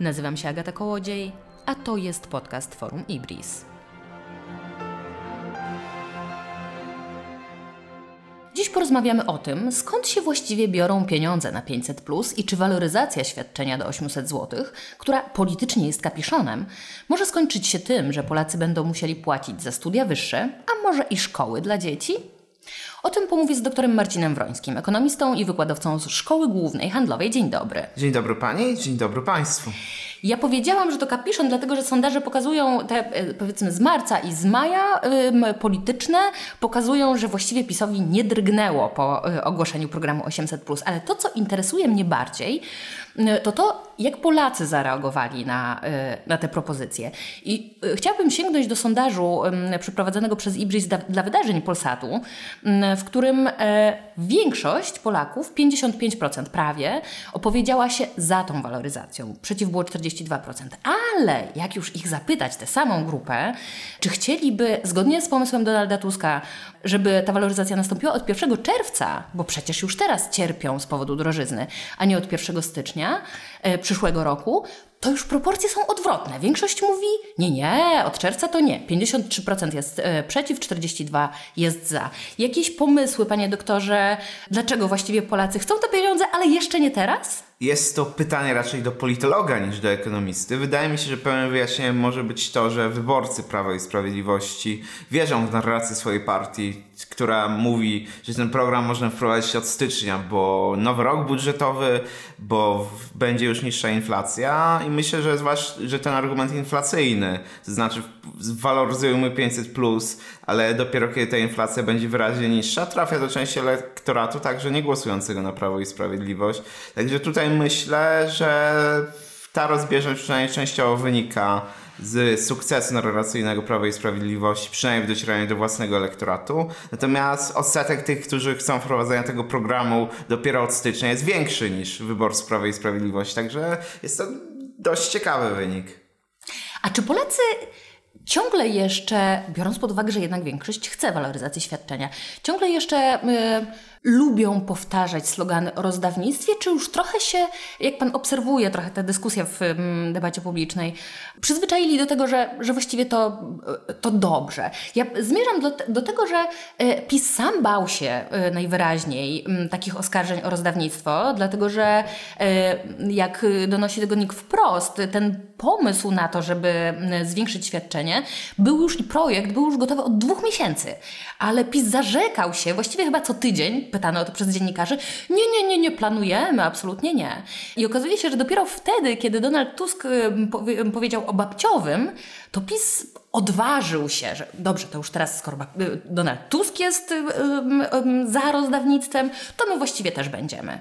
Nazywam się Agata Kołodziej, a to jest podcast Forum Ibris. Dziś porozmawiamy o tym, skąd się właściwie biorą pieniądze na 500 plus i czy waloryzacja świadczenia do 800 zł, która politycznie jest kapiszonem, może skończyć się tym, że Polacy będą musieli płacić za studia wyższe, a może i szkoły dla dzieci? O tym pomówię z doktorem Marcinem Wrońskim, ekonomistą i wykładowcą z Szkoły Głównej Handlowej. Dzień dobry. Dzień dobry Pani, dzień dobry Państwu. Ja powiedziałam, że to kapiszon, dlatego że sondaże pokazują te e, powiedzmy z marca i z maja polityczne, pokazują, że właściwie PiSowi nie drgnęło po y, ogłoszeniu programu 800+. Ale to, co interesuje mnie bardziej, y, to to, jak Polacy zareagowali na, y, na te propozycje. I chciałabym sięgnąć do sondażu przeprowadzonego przez Ibris dla, wydarzeń Polsatu, w którym większość Polaków, 55% prawie, opowiedziała się za tą waloryzacją. Przeciw było 40 42%. Ale jak już ich zapytać, tę samą grupę, czy chcieliby, zgodnie z pomysłem Donalda Tuska, żeby ta waloryzacja nastąpiła od 1 czerwca, bo przecież już teraz cierpią z powodu drożyzny, a nie od 1 stycznia e, przyszłego roku, to już proporcje są odwrotne. Większość mówi, nie, nie, od czerwca to nie. 53% jest e, przeciw, 42% jest za. Jakieś pomysły, panie doktorze, dlaczego właściwie Polacy chcą te pieniądze, ale jeszcze nie teraz? Jest to pytanie raczej do politologa niż do ekonomisty. Wydaje mi się, że pełnym wyjaśnieniem może być to, że wyborcy Prawa i Sprawiedliwości wierzą w narrację swojej partii, która mówi, że ten program można wprowadzić od stycznia, bo nowy rok budżetowy, bo będzie już niższa inflacja i myślę, że zwłaszcza, że ten argument inflacyjny, to znaczy waloryzujemy 500 plus, ale dopiero kiedy ta inflacja będzie wyraźnie niższa, trafia do części elektoratu także nie głosującego na Prawo i Sprawiedliwość. Także tutaj myślę, że ta rozbieżność przynajmniej częściowo wynika z sukcesu narracyjnego Prawa i Sprawiedliwości, przynajmniej w docieraniu do własnego elektoratu. Natomiast odsetek tych, którzy chcą wprowadzenia tego programu dopiero od stycznia jest większy niż wyborcy Prawa i Sprawiedliwości. Także jest to dość ciekawy wynik. A czy Polacy ciągle jeszcze, biorąc pod uwagę, że jednak większość chce waloryzacji świadczenia, ciągle jeszcze y, lubią powtarzać slogany o rozdawnictwie, czy już trochę się, jak Pan obserwuje trochę tę dyskusję w y, debacie publicznej, przyzwyczaili do tego, że, że właściwie to, y, to dobrze. Ja zmierzam do, do tego, że y, PiS sam bał się y, najwyraźniej y, takich oskarżeń o rozdawnictwo, dlatego że jak donosi tego NIK wprost, ten pomysł na to, żeby zwiększyć świadczenie, był już i projekt był już gotowy od dwóch miesięcy. Ale PiS zarzekał się, właściwie chyba co tydzień, pytano o to przez dziennikarzy, nie, nie, nie, nie planujemy, absolutnie nie. I okazuje się, że dopiero wtedy, kiedy Donald Tusk powiedział o babciowym, to PiS odważył się, że dobrze, to już teraz skoro Donald Tusk jest za rozdawnictwem, to my właściwie też będziemy.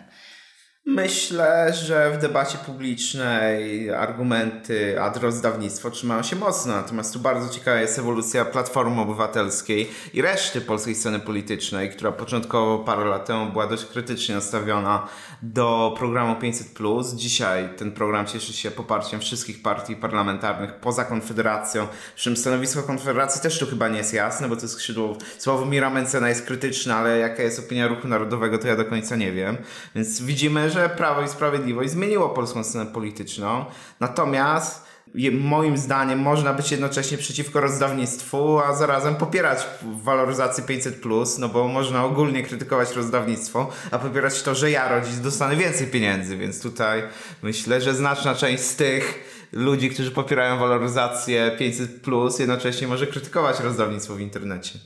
Myślę, że w debacie publicznej argumenty ad rozdawnictwo trzymają się mocno, natomiast tu bardzo ciekawa jest ewolucja Platformy Obywatelskiej i reszty polskiej sceny politycznej, która początkowo parę lat temu była dość krytycznie nastawiona do programu 500+. Dzisiaj ten program cieszy się poparciem wszystkich partii parlamentarnych poza Konfederacją, przy czym stanowisko Konfederacji też tu chyba nie jest jasne, bo to skrzydło Sławomira Mencena jest krytyczne, ale jaka jest opinia Ruchu Narodowego, to ja do końca nie wiem. Więc widzimy, że że Prawo i Sprawiedliwość zmieniło polską scenę polityczną. Natomiast moim zdaniem można być jednocześnie przeciwko rozdawnictwu, a zarazem popierać waloryzację 500+, no bo można ogólnie krytykować rozdawnictwo, a popierać to, że ja rodzic dostanę więcej pieniędzy, więc tutaj myślę, że znaczna część z tych ludzi, którzy popierają waloryzację 500+, jednocześnie może krytykować rozdawnictwo w internecie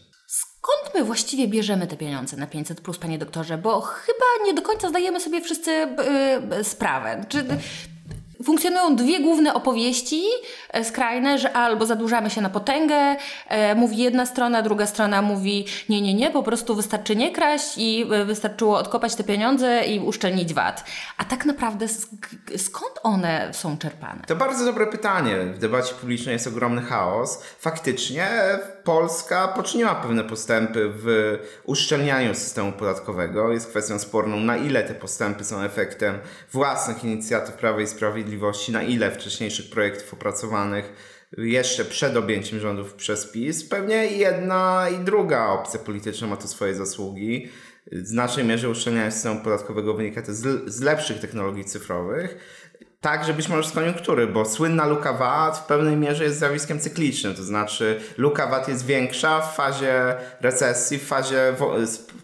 my właściwie bierzemy te pieniądze na 500, plus, panie doktorze? Bo chyba nie do końca zdajemy sobie wszyscy yy, sprawę. Czy funkcjonują dwie główne opowieści e, skrajne, że albo zadłużamy się na potęgę, e, mówi jedna strona, druga strona mówi nie, nie, nie, po prostu wystarczy nie kraść i e, wystarczyło odkopać te pieniądze i uszczelnić VAT. A tak naprawdę skąd one są czerpane? To bardzo dobre pytanie. W debacie publicznej jest ogromny chaos. Faktycznie Polska poczyniła pewne postępy w uszczelnianiu systemu podatkowego. Jest kwestią sporną, na ile te postępy są efektem własnych inicjatyw Prawa i Sprawiedliwości, na ile wcześniejszych projektów opracowanych jeszcze przed objęciem rządów przez PiS. Pewnie jedna i druga opcja polityczna ma tu swoje zasługi. W znacznej mierze uszczelnianie systemu podatkowego wynika to z, z lepszych technologii cyfrowych Także być może z koniunktury, bo słynna luka VAT w pewnej mierze jest zjawiskiem cyklicznym, to znaczy luka VAT jest większa w fazie recesji, w fazie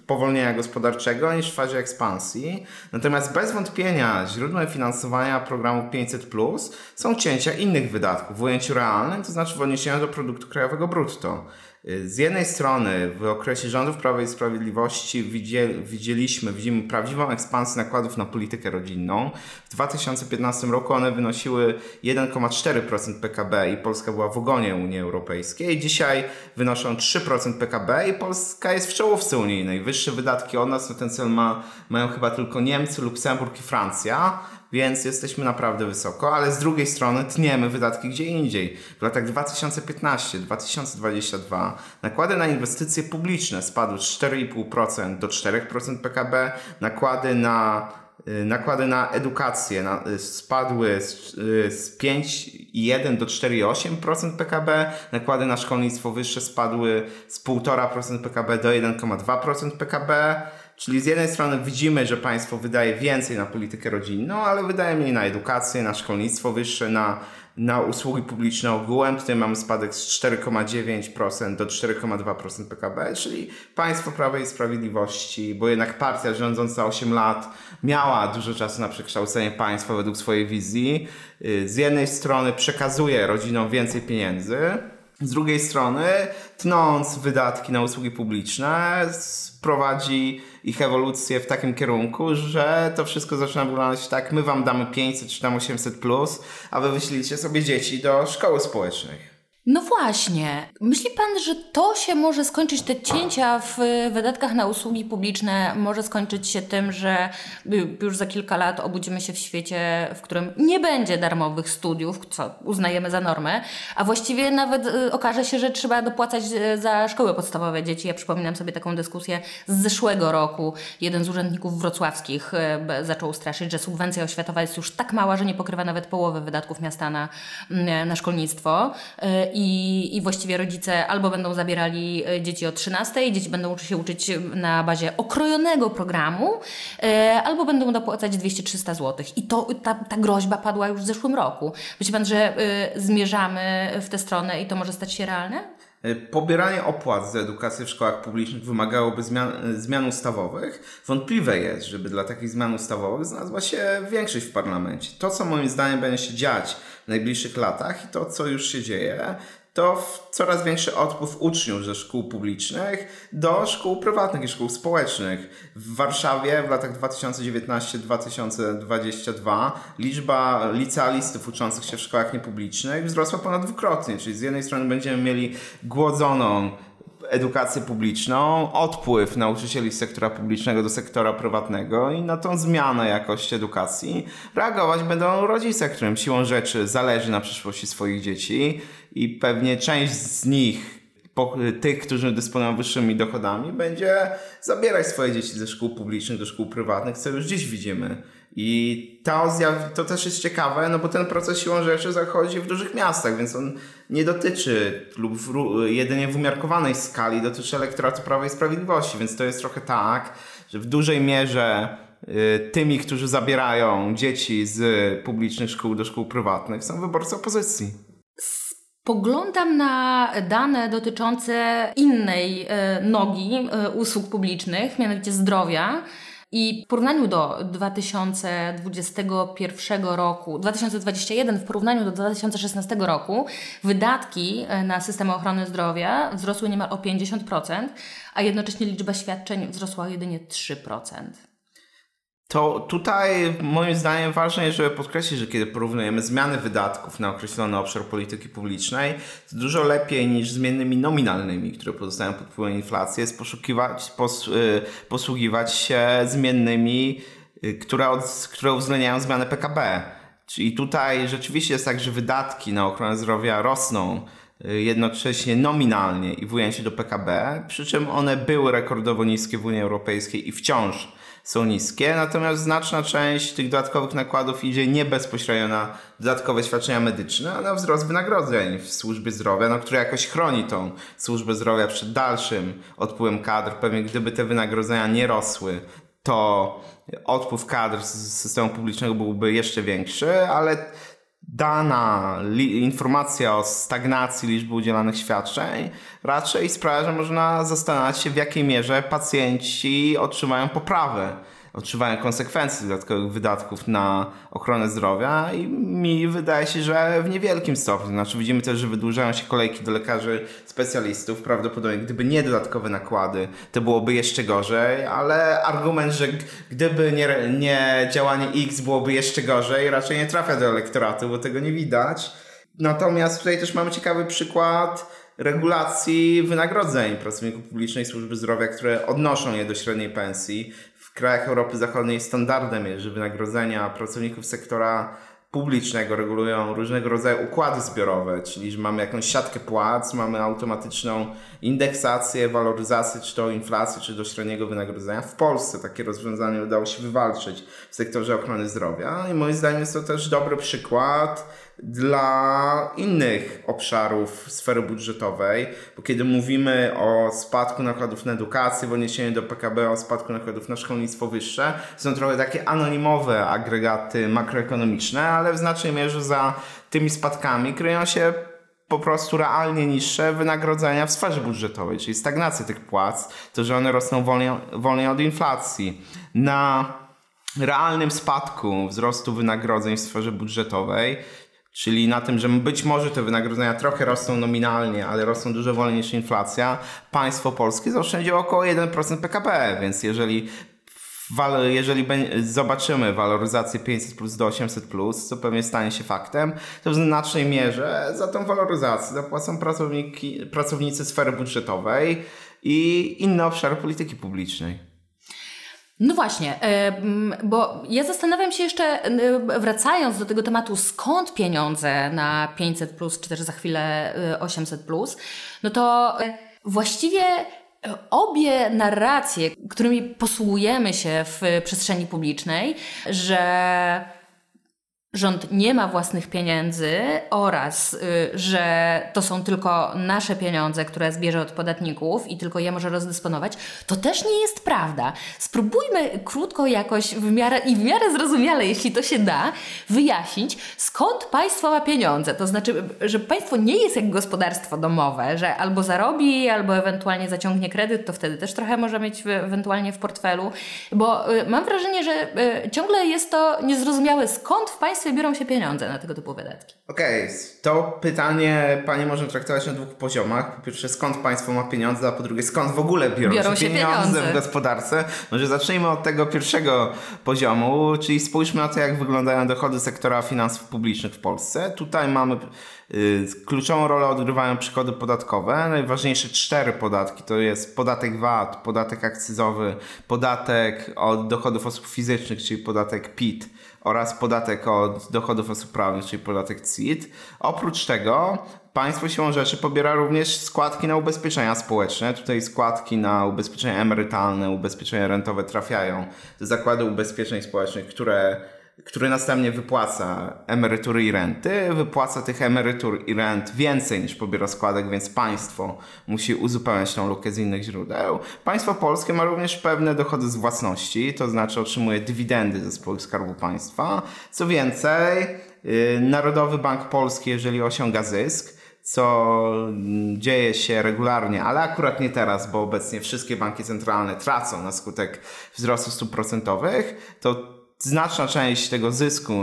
powolnienia gospodarczego niż w fazie ekspansji. Natomiast bez wątpienia źródłem finansowania programu 500 Plus są cięcia innych wydatków w ujęciu realnym, to znaczy w odniesieniu do produktu krajowego brutto. Z jednej strony w okresie rządów Prawa i Sprawiedliwości widzieliśmy, widzimy prawdziwą ekspansję nakładów na politykę rodzinną. W 2015 roku one wynosiły 1,4% PKB i Polska była w ogonie Unii Europejskiej. Dzisiaj wynoszą 3% PKB i Polska jest w czołówce unijnej. Wyższe wydatki od nas na ten cel ma, mają chyba tylko Niemcy, Luksemburg i Francja więc jesteśmy naprawdę wysoko, ale z drugiej strony tniemy wydatki gdzie indziej. W latach 2015-2022 nakłady na inwestycje publiczne spadły z 4,5% do 4% PKB, nakłady na y, Nakłady na edukację y, spadły z, y, z 5,1 do 4,8% PKB, nakłady na szkolnictwo wyższe spadły z 1,5% PKB do 1,2% PKB. Czyli z jednej strony widzimy, że państwo wydaje więcej na politykę rodzinną, ale wydaje mniej na edukację, na szkolnictwo wyższe, na, na usługi publiczne ogółem. Tutaj mamy spadek z 4,9% do 4,2% PKB, czyli państwo Prawa i Sprawiedliwości, bo jednak partia rządząca 8 lat miała dużo czasu na przekształcenie państwa według swojej wizji. Y, z jednej strony przekazuje rodzinom więcej pieniędzy, z drugiej strony, tnąc wydatki na usługi publiczne, prowadzi ich ewolucję w takim kierunku, że to wszystko zaczyna wyglądać tak, my wam damy 500 czy tam 800 plus, a wy wyślijcie sobie dzieci do szkoły społecznej. No właśnie. Myśli pan, że to się może skończyć, te cięcia w wydatkach na usługi publiczne może skończyć się tym, że już za kilka lat obudzimy się w świecie, w którym nie będzie darmowych studiów, co uznajemy za normę, a właściwie nawet y, okaże się, że trzeba dopłacać y, za szkoły podstawowe dzieci. Ja przypominam sobie taką dyskusję z zeszłego roku. Jeden z urzędników wrocławskich y, zaczął straszyć, że subwencja oświatowa jest już tak mała, że nie pokrywa nawet połowy wydatków miasta na, na szkolnictwo i, i właściwie rodzice albo będą zabierali e, dzieci o 13, dzieci będą się uczyć na bazie okrojonego programu, e, albo będą dopłacać 200-300 zł. I to, ta, ta groźba padła już w zeszłym roku. Myśli Pan, że e, zmierzamy w tę stronę i to może stać się realne? Pobieranie opłat za edukację w szkołach publicznych wymagałoby zmian, zmian ustawowych. Wątpliwe jest, żeby dla takich zmian ustawowych znalazła się większość w parlamencie. To, co moim zdaniem będzie się dziać najbliższych latach i to, co już się dzieje, to coraz większy odpływ uczniów ze szkół publicznych do szkół prywatnych i szkół społecznych. W Warszawie w latach 2019-2022 liczba licealistów uczących się w szkołach niepublicznych wzrosła ponad dwukrotnie, czyli z jednej strony będziemy mieli głodzoną edukację publiczną, odpływ nauczycieli z sektora publicznego do sektora prywatnego i na tą zmianę jakości edukacji reagować będą rodzice, którym siłą rzeczy zależy na przyszłości swoich dzieci i pewnie część z nich tych, którzy dysponują wyższymi dochodami, będzie zabierać swoje dzieci ze szkół publicznych do szkół prywatnych, co już dziś widzimy. I to, to też jest ciekawe, no bo ten proces siłą rzeczy zachodzi w dużych miastach, więc on nie dotyczy lub w, jedynie w umiarkowanej skali dotyczy elektoratu Prawa i Sprawiedliwości, więc to jest trochę tak, że w dużej mierze y, tymi, którzy zabierają dzieci z publicznych szkół do szkół prywatnych są wyborcy opozycji. Poglądam na dane dotyczące innej y, nogi y, usług publicznych, mianowicie zdrowia. I w porównaniu do 2021 roku, 2021 w porównaniu do 2016 roku, wydatki e, na system ochrony zdrowia wzrosły niemal o 50%, a jednocześnie liczba świadczeń wzrosła jedynie 3% to tutaj moim zdaniem ważne jest, żeby podkreślić, że kiedy porównujemy zmiany wydatków na określony obszar polityki publicznej, to dużo lepiej niż zmiennymi nominalnymi, które pozostają pod wpływem inflacji, jest poszukiwać, pos, y, posługiwać się zmiennymi, y, które, od, które uwzględniają zmianę PKB. Czyli tutaj rzeczywiście jest tak, że wydatki na ochronę zdrowia rosną y, jednocześnie nominalnie i w ujęciu do PKB, przy czym one były rekordowo niskie w Unii Europejskiej i wciąż są niskie, natomiast znaczna część tych dodatkowych nakładów idzie nie bezpośrednio na dodatkowe świadczenia medyczne, a na wzrost wynagrodzeń w służbie zdrowia, no, który jakoś chroni tą służbę zdrowia przed dalszym odpływem kadr. Pewnie gdyby te wynagrodzenia nie rosły, to odpływ kadr z systemu publicznego byłby jeszcze większy, ale dana informacja o stagnacji liczby udzielanych świadczeń raczej sprawia, że można zastanawiać się, w jakiej mierze pacjenci otrzymają poprawę odczuwają konsekwencje dodatkowych wydatków na ochronę zdrowia i mi wydaje się, że w niewielkim stopniu. Znaczy widzimy też, że wydłużają się kolejki do lekarzy specjalistów. Prawdopodobnie gdyby nie dodatkowe nakłady, to byłoby jeszcze gorzej, ale argument, że gdyby nie, nie działanie X byłoby jeszcze gorzej, raczej nie trafia do elektoratu, bo tego nie widać. Natomiast tutaj też mamy ciekawy przykład regulacji wynagrodzeń pracowników publicznej służby zdrowia, które odnoszą je do średniej pensji krajach Europy Zachodniej standardem jest, że wynagrodzenia pracowników sektora publicznego regulują różnego rodzaju układy zbiorowe, czyli że mamy jakąś siatkę płac, mamy automatyczną indeksację, waloryzację, czy to inflacji, czy do średniego wynagrodzenia. W Polsce takie rozwiązanie udało się wywalczyć w sektorze ochrony zdrowia i moim zdaniem jest to też dobry przykład dla innych obszarów sfery budżetowej, bo kiedy mówimy o spadku nakładów na edukację w odniesieniu do PKB, o spadku nakładów na szkolnictwo wyższe, są trochę takie anonimowe agregaty makroekonomiczne, ale w znacznej mierze za tymi spadkami kryją się po prostu realnie niższe wynagrodzenia w sferze budżetowej, czyli stagnacja tych płac, to że one rosną wolniej, wolniej od inflacji. Na realnym spadku wzrostu wynagrodzeń w sferze budżetowej Czyli na tym, że być może te wynagrodzenia trochę rosną nominalnie, ale rosną dużo wolniej niż inflacja, państwo polskie zaoszczędziło około 1% PKB, więc jeżeli jeżeli zobaczymy waloryzację 500 plus do 800 plus, co pewnie stanie się faktem, to w znacznej mierze za tą waloryzację zapłacą pracownicy sfery budżetowej i inne obszary polityki publicznej. No właśnie, bo ja zastanawiam się jeszcze, wracając do tego tematu, skąd pieniądze na 500, plus, czy też za chwilę 800, plus, no to e, właściwie obie narracje, którymi posługujemy się w przestrzeni publicznej, że rząd nie ma własnych pieniędzy oraz y, że to są tylko nasze pieniądze, które zbierze od podatników i tylko je może rozdysponować, to też nie jest prawda. Spróbujmy krótko jakoś w miarę i w miarę zrozumiale, jeśli to się da, wyjaśnić, skąd państwo ma pieniądze. To znaczy, że państwo nie jest jak gospodarstwo domowe, że albo zarobi, albo ewentualnie zaciągnie kredyt, to wtedy też trochę może mieć ewentualnie w portfelu, bo y, mam wrażenie, że y, ciągle jest to niezrozumiałe, skąd w państwie biorą się pieniądze na tego typu wydatki? Okej, okay. to pytanie Panie można traktować na dwóch poziomach. Po pierwsze, skąd państwo ma pieniądze, a po drugie, skąd w ogóle biorą, biorą się, się pieniądze, pieniądze w gospodarce. Może zacznijmy od tego pierwszego poziomu, czyli spójrzmy na to, jak wyglądają dochody sektora finansów publicznych w Polsce. Tutaj mamy y, Kluczową rolę odgrywają przychody podatkowe. Najważniejsze cztery podatki to jest podatek VAT, podatek akcyzowy, podatek od dochodów osób fizycznych, czyli podatek PIT oraz podatek od dochodów osób prawnych, czyli podatek CIT. Oprócz tego państwo siłą rzeczy pobiera również składki na ubezpieczenia społeczne. Tutaj składki na ubezpieczenia emerytalne, ubezpieczenia rentowe trafiają do zakładu ubezpieczeń społecznych, które który następnie wypłaca emerytury i renty, wypłaca tych emerytur i rent więcej niż pobiera składek, więc państwo musi uzupełniać tą lukę z innych źródeł. Państwo polskie ma również pewne dochody z własności, to znaczy otrzymuje dywidendy ze spółek Skarbu Państwa. Co więcej, yy, Narodowy Bank Polski, jeżeli osiąga zysk, co dzieje się regularnie, ale akurat nie teraz, bo obecnie wszystkie banki centralne tracą na skutek wzrostu stóp procentowych, to znaczna część tego zysku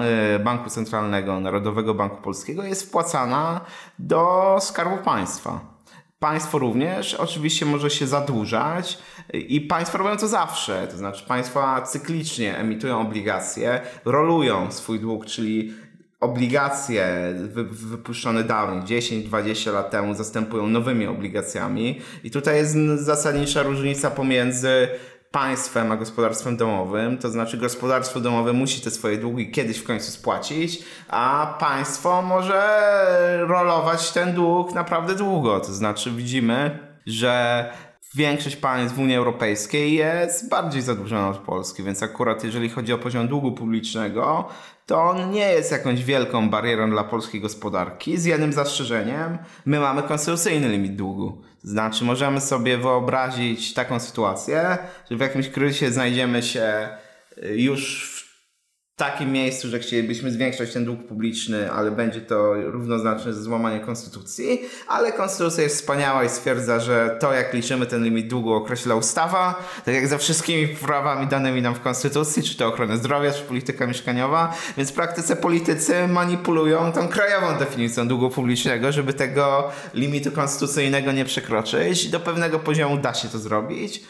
e, Banku Centralnego, Narodowego Banku Polskiego jest wpłacana do Skarbu Państwa. Państwo również oczywiście może się zadłużać i państwa robią to zawsze. To znaczy państwa cyklicznie emitują obligacje, rolują swój dług, czyli obligacje wypuszczone dawniej, 10-20 lat temu, zastępują nowymi obligacjami. I tutaj jest zasadnicza różnica pomiędzy państwem, a gospodarstwem domowym. To znaczy gospodarstwo domowe musi te swoje długi kiedyś w końcu spłacić, a państwo może rolować ten dług naprawdę długo. To znaczy widzimy, że większość państw w Unii Europejskiej jest bardziej zadłużona od Polski, więc akurat jeżeli chodzi o poziom długu publicznego, to on nie jest jakąś wielką barierą dla polskiej gospodarki, z jednym zastrzeżeniem, my mamy konstytucyjny limit długu. Znaczy możemy sobie wyobrazić taką sytuację, że w jakimś kryzysie znajdziemy się y, już w takim miejscu, że chcielibyśmy zwiększać ten dług publiczny, ale będzie to równoznaczne ze złamaniem konstytucji, ale konstytucja jest wspaniała i stwierdza, że to jak liczymy ten limit długu określa ustawa, tak jak za wszystkimi prawami danymi nam w konstytucji, czy to ochrona zdrowia, czy polityka mieszkaniowa, więc w praktyce politycy manipulują tą krajową definicją długu publicznego, żeby tego limitu konstytucyjnego nie przekroczyć. Do pewnego poziomu da się to zrobić.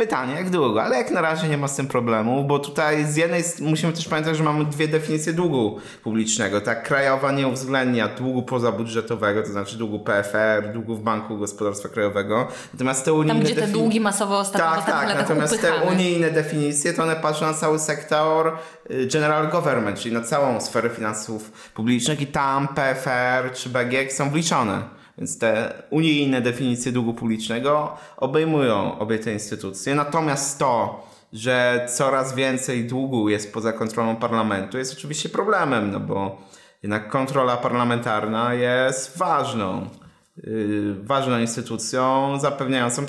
Pytanie, jak długo, ale jak na razie nie ma z tym problemu, bo tutaj z jednej musimy też pamiętać, że mamy dwie definicje długu publicznego. Tak, krajowa nie uwzględnia długu pozabudżetowego, to znaczy długu PFR, długu w Banku Gospodarstwa Krajowego. Natomiast te unijne Tam, gdzie te długi masowo ostatnio Tak, tak, natomiast upychamy. te unijne definicje to one patrzą na cały sektor y, general government, czyli na całą sferę finansów publicznych i tam PFR czy BGK są wliczone. Więc te unijne definicje długu publicznego obejmują obie te instytucje. Natomiast to, że coraz więcej długu jest poza kontrolą parlamentu, jest oczywiście problemem, no bo jednak kontrola parlamentarna jest ważną, yy, ważną instytucją zapewniającą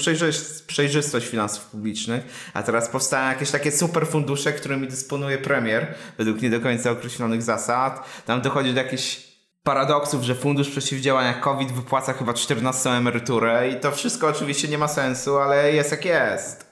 przejrzystość finansów publicznych, a teraz powstają jakieś takie superfundusze, którymi dysponuje premier według nie do końca określonych zasad. Tam dochodzi do jakichś paradoksów, że Fundusz Przeciwdziałania COVID wypłaca chyba 14 emeryturę i to wszystko oczywiście nie ma sensu, ale jest jak jest.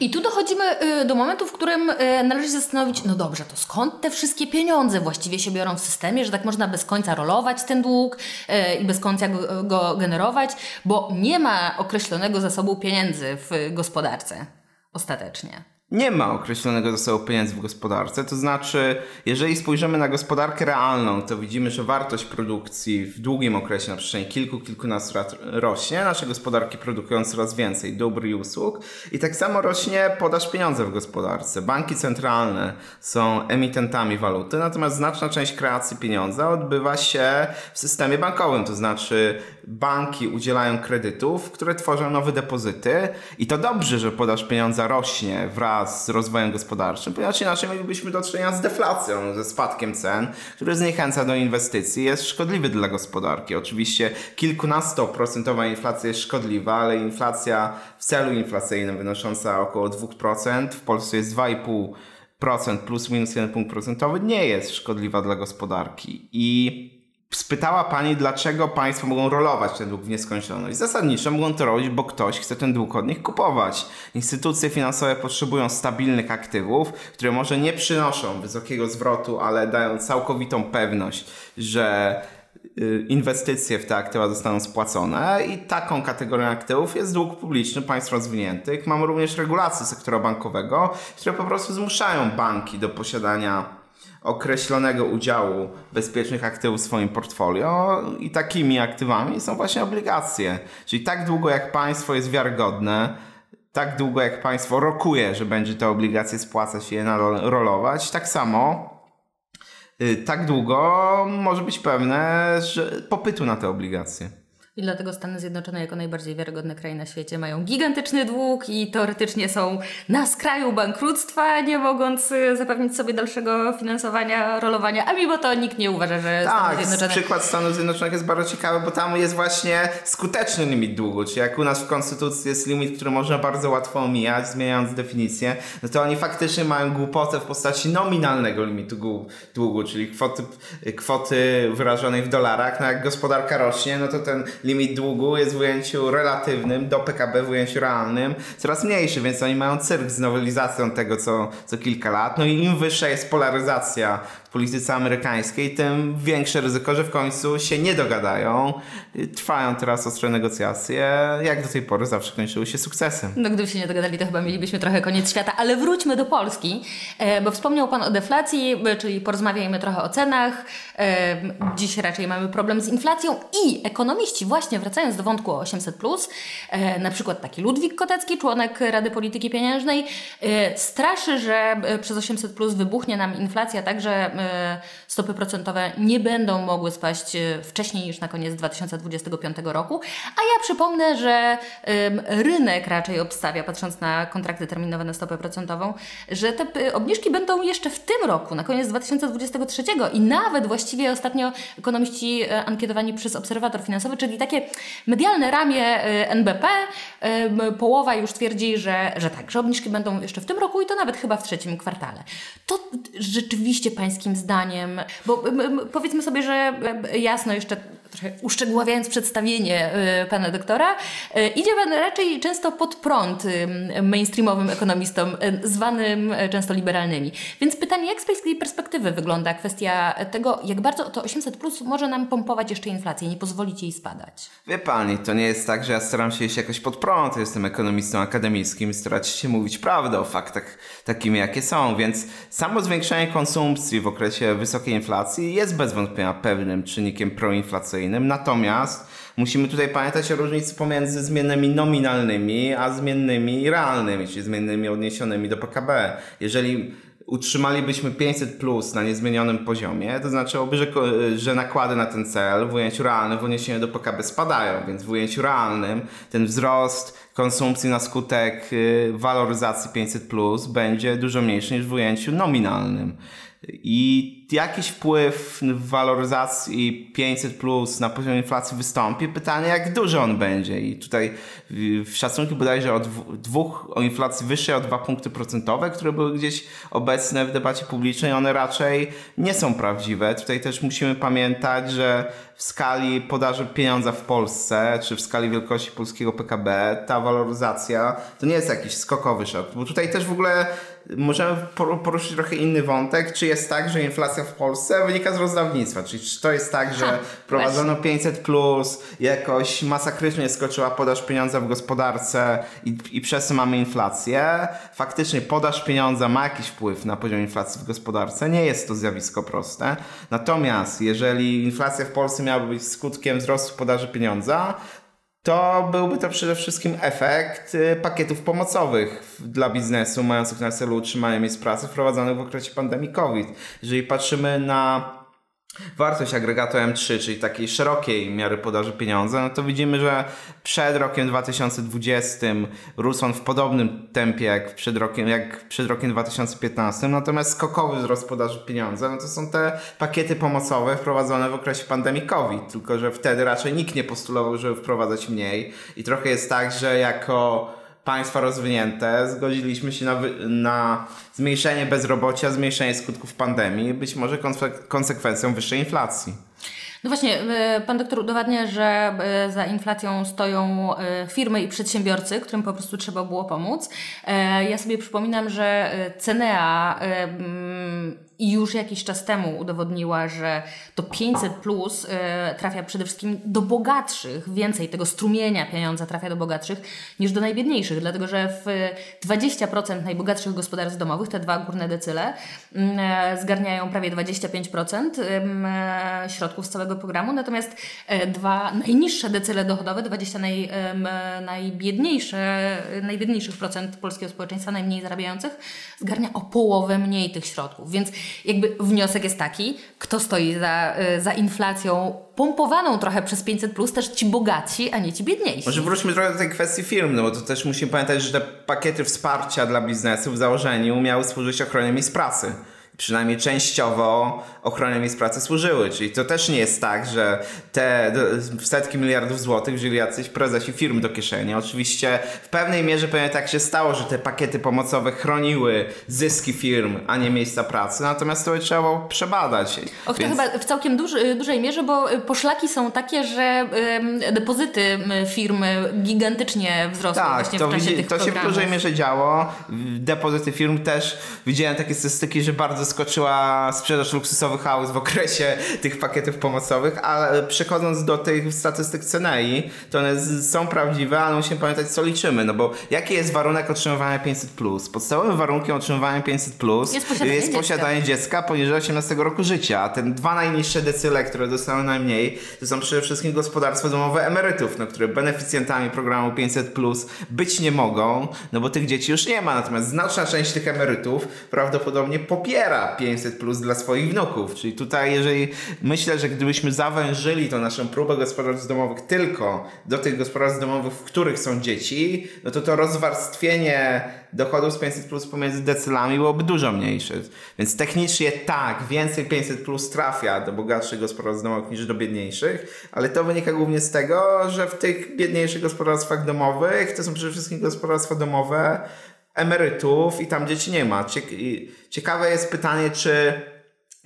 I tu dochodzimy y, do momentu, w którym y, należy się zastanowić, no dobrze, to skąd te wszystkie pieniądze właściwie się biorą w systemie, że tak można bez końca rolować ten dług y, i bez końca go, go generować, bo nie ma określonego zasobu pieniędzy w gospodarce ostatecznie nie ma określonego zasobu pieniędzy w gospodarce. To znaczy, jeżeli spojrzymy na gospodarkę realną, to widzimy, że wartość produkcji w długim okresie, na przestrzeni kilku, kilkunastu lat rośnie. Nasze gospodarki produkują coraz więcej dóbr i usług i tak samo rośnie podaż pieniądza w gospodarce. Banki centralne są emitentami waluty, natomiast znaczna część kreacji pieniądza odbywa się w systemie bankowym, to znaczy banki udzielają kredytów, które tworzą nowe depozyty i to dobrze, że podaż pieniądza rośnie wraz z rozwojem gospodarczym, ponieważ inaczej mielibyśmy do czynienia z deflacją, ze spadkiem cen, który zniechęca do inwestycji, jest szkodliwy dla gospodarki. Oczywiście kilkunastoprocentowa inflacja jest szkodliwa, ale inflacja w celu inflacyjnym wynosząca około 2%, w Polsce jest 2,5% plus minus 1 punkt procentowy, nie jest szkodliwa dla gospodarki. I spytała pani, dlaczego państwo mogą rolować ten dług w nieskończoność. Zasadniczo mogą to robić, bo ktoś chce ten dług od nich kupować. Instytucje finansowe potrzebują stabilnych aktywów, które może nie przynoszą wysokiego zwrotu, ale dają całkowitą pewność, że y, inwestycje w te aktywa zostaną spłacone i taką kategorią aktywów jest dług publiczny państw rozwiniętych. Mamy również regulacje sektora bankowego, które po prostu zmuszają banki do posiadania określonego udziału bezpiecznych aktywów w swoim portfolio i takimi aktywami są właśnie obligacje. Czyli tak długo jak państwo jest wiarygodne, tak długo jak państwo rokuje, że będzie te obligacje spłacać i je rolować, tak samo y, tak długo może być pewne, że popytu na te obligacje. I dlatego Stany Zjednoczone, jako najbardziej wiarygodny kraj na świecie, mają gigantyczny dług i teoretycznie są na skraju bankructwa, nie mogąc y, zapewnić sobie dalszego finansowania, rolowania. A mimo to nikt nie uważa, że tak, Stany Zjednoczone. Przykład Stanów Zjednoczonych jest bardzo ciekawy, bo tam jest właśnie skuteczny limit długu. Czyli jak u nas w Konstytucji jest limit, który można bardzo łatwo omijać, zmieniając definicję, no to oni faktycznie mają głupotę w postaci nominalnego limitu długu, czyli kwoty, kwoty wyrażonej w dolarach. No jak gospodarka rośnie, no to ten limit długu jest w ujęciu relatywnym do PKB w ujęciu realnym coraz mniejszy, więc oni mają cyrk z nowelizacją tego co, co kilka lat. No i im wyższa jest polaryzacja polityce amerykańskiej, tym większe ryzyko, że w końcu się nie dogadają. Trwają teraz ostre negocjacje, jak do tej pory zawsze kończyły się sukcesem. No gdyby się nie dogadali, to chyba mielibyśmy trochę koniec świata, ale wróćmy do Polski, e, bo wspomniał Pan o deflacji, e, czyli porozmawiajmy trochę o cenach. E, dziś raczej mamy problem z inflacją i ekonomiści właśnie wracając do wątku 800, e, na przykład taki Ludwik Kotecki, członek Rady Polityki Pieniężnej, straszy, że przez 800 wybuchnie nam inflacja, tak że stopy procentowe nie będą mogły spaść e, wcześniej niż na koniec 2025 roku. A ja przypomnę, że e, rynek raczej obstawia, patrząc na kontrakty terminowe na stopę procentową, że te e, obniżki będą jeszcze w tym roku, na koniec 2023 i nawet właściwie ostatnio ekonomiści e, ankietowani przez Obserwator Finansowy, czyli takie medialne ramię e, NBP, e, połowa już twierdzi, że, że tak, że obniżki będą jeszcze w tym roku i to nawet chyba w trzecim kwartale. To rzeczywiście pańskim zdaniem, bo powiedzmy sobie, że e, jasno jeszcze trochę uszczegóławiając przedstawienie y, pana doktora, y, idzie pan raczej często pod prąd y, mainstreamowym ekonomistom, zwanym często liberalnymi. Więc pytanie, jak z pańskiej perspektywy wygląda kwestia tego, jak bardzo to 800 plus może nam pompować jeszcze inflację, nie pozwolić jej spadać? Wie pani, to nie jest tak, że ja staram się iść jakoś pod prąd, jestem ekonomistą akademickim starać się mówić prawdę o faktach takimi, jakie są, więc samo zwiększenie konsumpcji w okresie wysokiej inflacji jest bez wątpienia pewnym czynnikiem proinflacyjnym, Natomiast musimy tutaj pamiętać o różnicy pomiędzy zmiennymi nominalnymi, a zmiennymi realnymi, czyli zmiennymi odniesionymi do PKB. Jeżeli utrzymalibyśmy 500 plus na niezmienionym poziomie, to znaczyłoby, że, że nakłady na ten cel w ujęciu realnym w odniesieniu do PKB spadają, więc w ujęciu realnym ten wzrost konsumpcji na skutek y, waloryzacji 500 plus będzie dużo mniejszy niż w ujęciu nominalnym. I jakiś wpływ waloryzacji 500 plus na poziom inflacji wystąpi. Pytanie, jak duży on będzie. I tutaj w szacunki bodajże o dwóch, o inflacji wyższej o dwa punkty procentowe, które były gdzieś obecne w debacie publicznej, one raczej nie są prawdziwe. Tutaj też musimy pamiętać, że w skali podaży pieniądza w Polsce, czy w skali wielkości polskiego PKB, ta waloryzacja to nie jest jakiś skokowy szok. Bo tutaj też w ogóle możemy poruszyć trochę inny wątek, czy jest tak, że inflacja w Polsce wynika z rozdawnictwa, czyli czy to jest tak, że ha, prowadzono 500 plus, jakoś masakrycznie skoczyła podaż pieniądza w gospodarce i, i przez to mamy inflację. Faktycznie podaż pieniądza ma jakiś wpływ na poziom inflacji w gospodarce, nie jest to zjawisko proste. Natomiast jeżeli inflacja w Polsce miałaby być skutkiem wzrostu podaży pieniądza, to byłby to przede wszystkim efekt y, pakietów pomocowych dla biznesu mających na celu utrzymanie miejsc pracy wprowadzonych w okresie pandemii COVID. Jeżeli patrzymy na wartość agregatu M3, czyli takiej szerokiej miary podaży pieniądza, no to widzimy, że przed rokiem 2020 rósł on w podobnym tempie jak przed rokiem, jak przed rokiem 2015, natomiast skokowy wzrost podaży pieniądza, no to są te pakiety pomocowe wprowadzone w okresie pandemii COVID, tylko że wtedy raczej nikt nie postulował, żeby wprowadzać mniej. I trochę jest tak, że jako państwa rozwinięte zgodziliśmy się na, na zmniejszenie bezrobocia, zmniejszenie skutków pandemii, być może konsekwencją wyższej inflacji. No właśnie, e, pan doktor udowadnia, że e, za inflacją stoją e, firmy i przedsiębiorcy, którym po prostu trzeba było pomóc. Ja sobie przypominam, że Cenea i już jakiś czas temu udowodniła, że to 500 plus y, trafia przede wszystkim do bogatszych, więcej tego strumienia pieniądza trafia do bogatszych niż do najbiedniejszych, dlatego że w 20% najbogatszych gospodarstw domowych, te dwa górne decyle, y, zgarniają prawie 25% y, środków z całego programu, natomiast dwa najniższe decyle dochodowe, 20 naj, najbiedniejsze, najbiedniejszych procent polskiego społeczeństwa, najmniej zarabiających, zgarnia o połowę mniej tych środków, więc jakby wniosek jest taki, kto stoi za, y, za inflacją pompowaną trochę przez 500, plus, też ci bogaci, a nie ci biedniejsi. Może wróćmy trochę do tej kwestii firm, no bo to też musimy pamiętać, że te pakiety wsparcia dla biznesu w założeniu miały służyć ochronie miejsc pracy przynajmniej częściowo ochronie miejsc pracy służyły. Czyli to też nie jest tak, że te setki miliardów złotych wzięli jacyś prezesi firm do kieszeni. Oczywiście w pewnej mierze pewnie tak się stało, że te pakiety pomocowe chroniły zyski firm, a nie miejsca pracy. Natomiast to trzeba było przebadać. Och, Więc... to chyba w całkiem duży, dużej mierze, bo poszlaki są takie, że depozyty firmy gigantycznie wzrosły tak, właśnie to w czasie widzi, tych to programów. się w dużej mierze działo. Depozyty firm też, widziałem takie statystyki, że bardzo wyskoczyła sprzedaż luksusowych aut w okresie tych pakietów pomocowych, ale przechodząc do tych statystyk Cenei, to one są prawdziwe, ale musimy pamiętać, co liczymy, no bo jaki jest warunek otrzymywania 500+. Podstawowym warunkiem otrzymywania 500+, jest posiadanie, jest posiadanie dziecka. dziecka poniżej 18 roku życia, a te dwa najniższe decyle, które dostaną najmniej, to są przede wszystkim gospodarstwa domowe emerytów, no, które beneficjentami programu 500+, być nie mogą, no bo tych dzieci już nie ma, natomiast znaczna część tych emerytów prawdopodobnie popiera 500 plus dla swoich wnuków. Czyli tutaj, jeżeli myślę, że gdybyśmy zawężyli tą naszą próbę gospodarstw domowych tylko do tych gospodarstw domowych, w których są dzieci, no to to rozwarstwienie dochodów z 500 plus pomiędzy decylami byłoby dużo mniejsze. Więc technicznie tak, więcej 500 plus trafia do bogatszych gospodarstw domowych niż do biedniejszych, ale to wynika głównie z tego, że w tych biedniejszych gospodarstwach domowych to są przede wszystkim gospodarstwa domowe emerytów i tam dzieci nie ma. Ciekawe jest pytanie, czy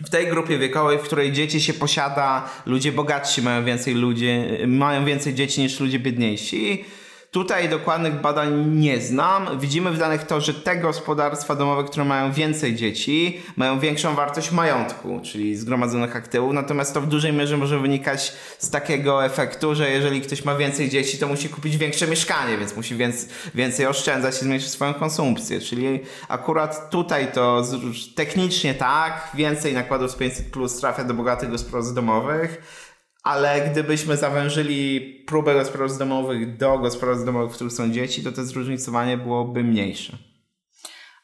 w tej grupie wiekowej, w której dzieci się posiada, ludzie bogatsi mają więcej ludzi, mają więcej dzieci niż ludzie biedniejsi. Tutaj dokładnych badań nie znam. Widzimy w danych to, że te gospodarstwa domowe, które mają więcej dzieci, mają większą wartość majątku, czyli zgromadzonych aktywów, natomiast to w dużej mierze może wynikać z takiego efektu, że jeżeli ktoś ma więcej dzieci, to musi kupić większe mieszkanie, więc musi więcej, więcej oszczędzać i zmniejszyć swoją konsumpcję. Czyli akurat tutaj to technicznie tak, więcej nakładów z 500 plus trafia do bogatych gospodarstw domowych ale gdybyśmy zawężyli próbę gospodarstw domowych do gospodarstw domowych, w których są dzieci, to to zróżnicowanie byłoby mniejsze.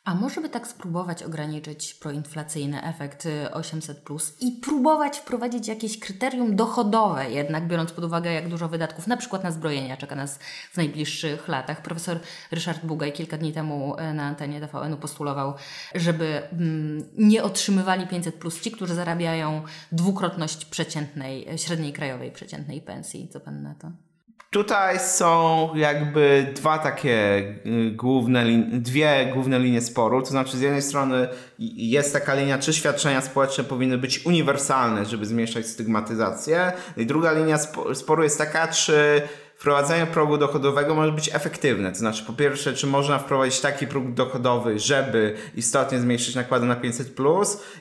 A może by tak spróbować ograniczyć proinflacyjny efekt 800 y, plus i próbować wprowadzić jakieś kryterium dochodowe, jednak biorąc pod uwagę, jak dużo wydatków, na przykład na zbrojenia, czeka nas w najbliższych latach. Profesor Ryszard Bugaj kilka dni temu y, na antenie TVN-u postulował, żeby mm, nie otrzymywali 500 plus ci, którzy zarabiają dwukrotność przeciętnej, średniej krajowej przeciętnej pensji. Co pan na to? Tutaj są jakby dwa takie y, główne, dwie główne linie sporu. To znaczy, z jednej strony jest taka linia, czy świadczenia społeczne powinny być uniwersalne, żeby zmniejszać stygmatyzację. I druga linia sporu jest taka, czy wprowadzenie progu dochodowego może być efektywne. To znaczy, po pierwsze, czy można wprowadzić taki próg dochodowy, żeby istotnie zmniejszyć nakłady na 500,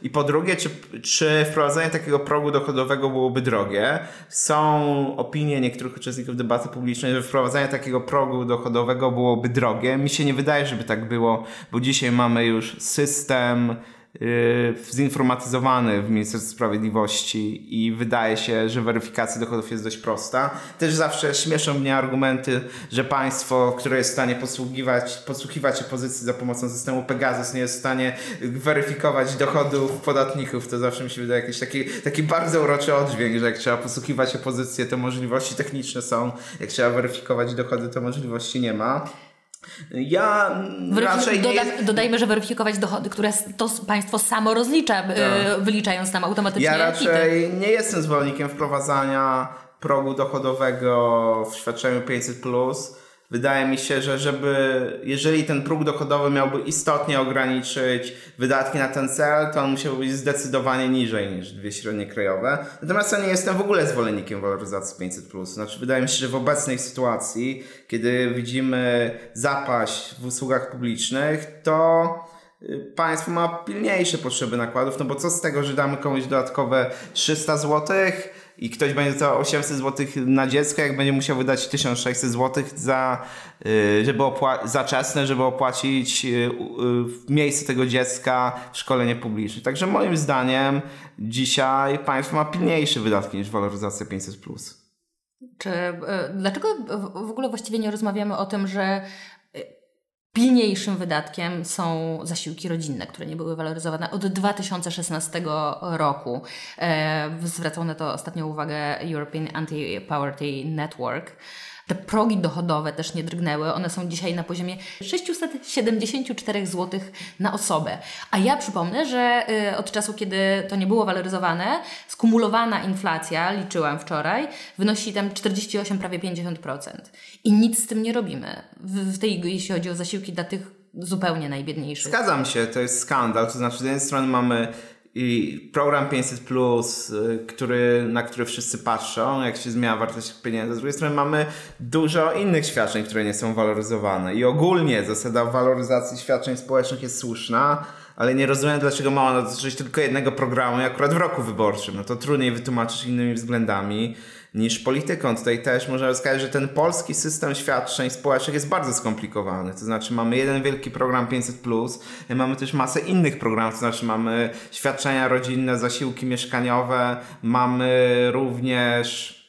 i po drugie, czy, czy wprowadzenie takiego progu dochodowego byłoby drogie. Są opinie niektórych uczestników debaty publicznej, że wprowadzenie takiego progu dochodowego byłoby drogie. Mi się nie wydaje, żeby tak było, bo dzisiaj mamy już system zinformatyzowany w Ministerstwie Sprawiedliwości i wydaje się, że weryfikacja dochodów jest dość prosta. Też zawsze śmieszą mnie argumenty, że państwo, które jest w stanie posługiwać, posługiwać opozycji za pomocą systemu Pegasus nie jest w stanie weryfikować dochodów podatników. To zawsze mi się wydaje jakiś taki, taki bardzo uroczy oddźwięk, że jak trzeba posługiwać opozycję, to możliwości techniczne są. Jak trzeba weryfikować dochody, to możliwości nie ma. Ja raczej Doda, jest... Dodajmy, że weryfikować dochody, które to państwo samo rozlicza, tak. wyliczając tam automatycznie. Ja raczej nie jestem zwolennikiem wprowadzania progu dochodowego w świadczeniu 500. Wydaje mi się, że żeby, jeżeli ten próg dochodowy miałby istotnie ograniczyć wydatki na ten cel, to on musiałby być zdecydowanie niżej niż dwie średnie krajowe. Natomiast ja nie jestem w ogóle zwolennikiem waloryzacji 500+. Znaczy, wydaje mi się, że w obecnej sytuacji, kiedy widzimy zapaść w usługach publicznych, to y, państwo ma pilniejsze potrzeby nakładów, no bo co z tego, że damy komuś dodatkowe 300 złotych, i ktoś będzie za 800 zł na dziecko, jak będzie musiał wydać 1600 zł za, y, żeby za czesne, żeby opłacić y, y, miejsce tego dziecka w szkolenie publiczne. Także moim zdaniem dzisiaj państwo ma pilniejsze wydatki niż waloryzacja 500+. Czy, dlaczego w ogóle właściwie nie rozmawiamy o tym, że Pilniejszym wydatkiem są zasiłki rodzinne, które nie były waloryzowane od 2016 roku. E, zwracał na to ostatnią uwagę European Anti-Poverty Network. Te progi dochodowe też nie drgnęły. One są dzisiaj na poziomie 674 zł na osobę. A ja przypomnę, że y, od czasu, kiedy to nie było waloryzowane, skumulowana inflacja, liczyłam wczoraj, wynosi tam 48, prawie 50%. I nic z tym nie robimy. W, tej, jeśli chodzi o zasiłki dla tych zupełnie najbiedniejszych. Zgadzam się, to jest skandal. To znaczy, z jednej strony mamy i program 500, plus, y, który, na który wszyscy patrzą, jak się zmienia wartość pieniędzy. Z drugiej strony mamy dużo innych świadczeń, które nie są waloryzowane. I ogólnie zasada waloryzacji świadczeń społecznych jest słuszna, ale nie rozumiem, dlaczego ma ona dotyczyć tylko jednego programu akurat w roku wyborczym. No to trudniej wytłumaczyć innymi względami niż polityką. Tutaj też można wskazać, że ten polski system świadczeń społecznych jest bardzo skomplikowany. To znaczy mamy jeden wielki program 500+, mamy też masę innych programów, to znaczy mamy świadczenia rodzinne, zasiłki mieszkaniowe, mamy również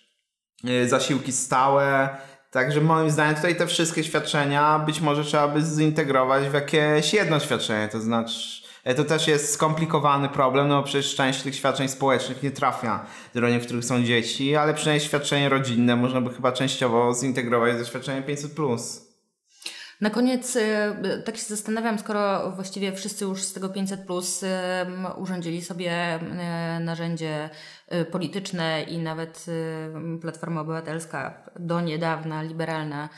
y, zasiłki stałe, Także moim zdaniem tutaj te wszystkie świadczenia być może trzeba by zintegrować w jakieś jedno świadczenie, to znaczy to też jest skomplikowany problem, no bo przecież część tych świadczeń społecznych nie trafia do rodzin, w których są dzieci, ale przynajmniej świadczenie rodzinne można by chyba częściowo zintegrować ze świadczeniem 500+. Na koniec e, tak się zastanawiam, skoro właściwie wszyscy już z tego 500 plus urządzili sobie e, narzędzie polityczne i nawet y, Platforma Obywatelska do niedawna, liberalna,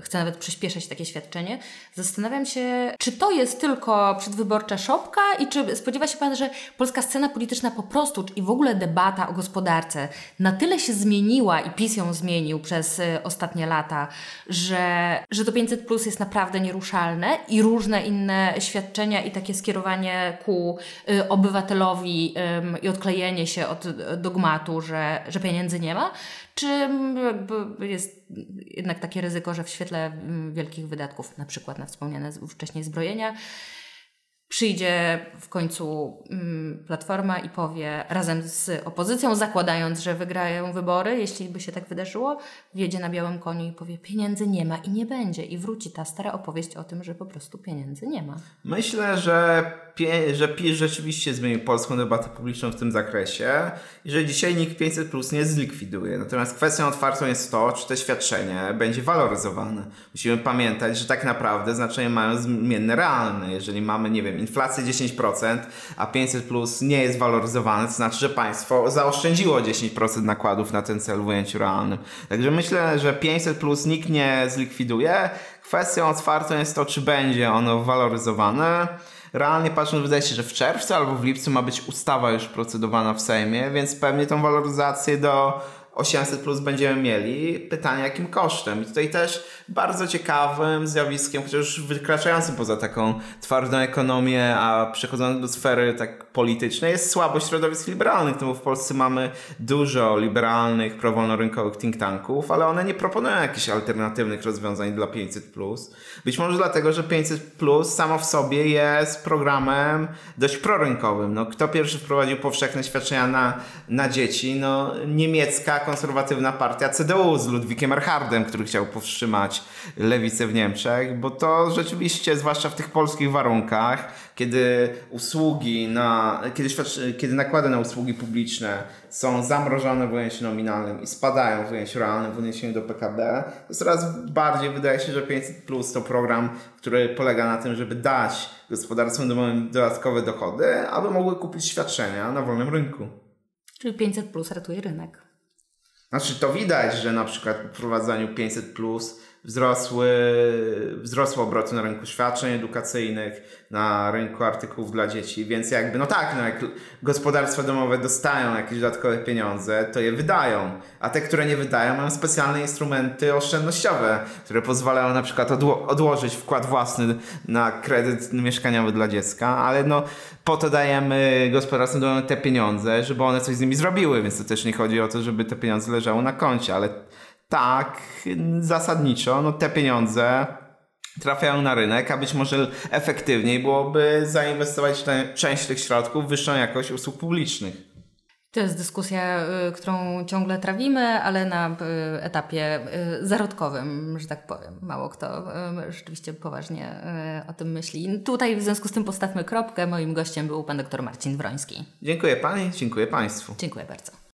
chce nawet przyspieszać takie świadczenie. Zastanawiam się, czy to jest tylko przedwyborcza szopka i czy spodziewa się Pan, że polska scena polityczna po prostu i w ogóle debata o gospodarce na tyle się zmieniła i PiS ją zmienił przez y, ostatnie lata, że, że to 500 plus jest naprawdę nieruszalne i różne inne świadczenia i takie skierowanie ku obywatelowi i odklejenie się od dogmatu, że, że pieniędzy nie ma, czy jakby jest jednak takie ryzyko, że w świetle wielkich wydatków, na przykład na wspomniane wcześniej zbrojenia, przyjdzie w końcu mm, Platforma i powie razem z opozycją, zakładając, że wygrają wybory, jeśli by się tak wydarzyło, wjedzie na białym koniu i powie pieniędzy nie ma i nie będzie. I wróci ta stara opowieść o tym, że po prostu pieniędzy nie ma. Myślę, że, że PiS rzeczywiście zmienił polską debatę publiczną w tym zakresie i że dzisiaj nikt 500 plus nie zlikwiduje. Natomiast kwestią otwartą jest to, czy to świadczenie będzie waloryzowane. Musimy pamiętać, że tak naprawdę znaczenie mają zmienne realne. Jeżeli mamy, nie wiem, inflację 10%, a 500 plus nie jest waloryzowane, to znaczy, że państwo zaoszczędziło 10% nakładów na ten cel w ujęciu realnym. Także myślę, że 500 plus nikt nie zlikwiduje. Kwestią otwartą jest to, czy będzie ono waloryzowane. Realnie patrząc, wydaje się, że w czerwcu albo w lipcu ma być ustawa już procedowana w Sejmie, więc pewnie tą waloryzację do 800 plus będziemy mieli. Pytanie, jakim kosztem? I tutaj też bardzo ciekawym zjawiskiem, chociaż wykraczającym poza taką twardą ekonomię, a przechodząc do sfery tak politycznej, jest słabość środowisk liberalnych. No bo w Polsce mamy dużo liberalnych, prowolnorynkowych think tanków, ale one nie proponują jakichś alternatywnych rozwiązań dla 500 plus. Być może dlatego, że 500 plus samo w sobie jest programem dość prorynkowym. No, kto pierwszy wprowadził powszechne świadczenia na, na dzieci? No, niemiecka konserwatywna partia CDU z Ludwikiem Erhardem, który chciał powstrzymać lewicę w Niemczech, bo to rzeczywiście, zwłaszcza w tych polskich warunkach, kiedy usługi na, kiedy, kiedy nakłady na usługi publiczne są zamrożone w ujęciu nominalnym i spadają w ujęciu realnym w odniesieniu do PKB, to coraz bardziej wydaje się, że 500 Plus to program, który polega na tym, żeby dać gospodarstwom domowym dodatkowe dochody, aby mogły kupić świadczenia na wolnym rynku. Czyli 500 Plus ratuje rynek. Znaczy to widać, że na przykład po wprowadzaniu 500 plus wzrosły, wzrosły obroty na rynku świadczeń edukacyjnych, na rynku artykułów dla dzieci, więc jakby, no tak, no jak gospodarstwa domowe dostają jakieś dodatkowe pieniądze, to je wydają, a te, które nie wydają, mają specjalne instrumenty oszczędnościowe, które pozwalają na przykład odło odłożyć wkład własny na kredyt mieszkaniowy dla dziecka, ale no po to dajemy gospodarstwom te pieniądze, żeby one coś z nimi zrobiły, więc to też nie chodzi o to, żeby te pieniądze leżały na koncie, ale tak, zasadniczo, no te pieniądze trafiają na rynek, a być może efektywniej byłoby zainwestować część tych środków w wyższą jakość usług publicznych. To jest dyskusja, y, którą ciągle trawimy, ale na y, etapie y, zarodkowym, że tak powiem. Mało kto rzeczywiście poważnie o tym myśli. Tutaj w związku z tym postawmy kropkę. Moim gościem był pan dr Marcin Wroński. Dziękuję pani, dziękuję państwu. Dziękuję bardzo.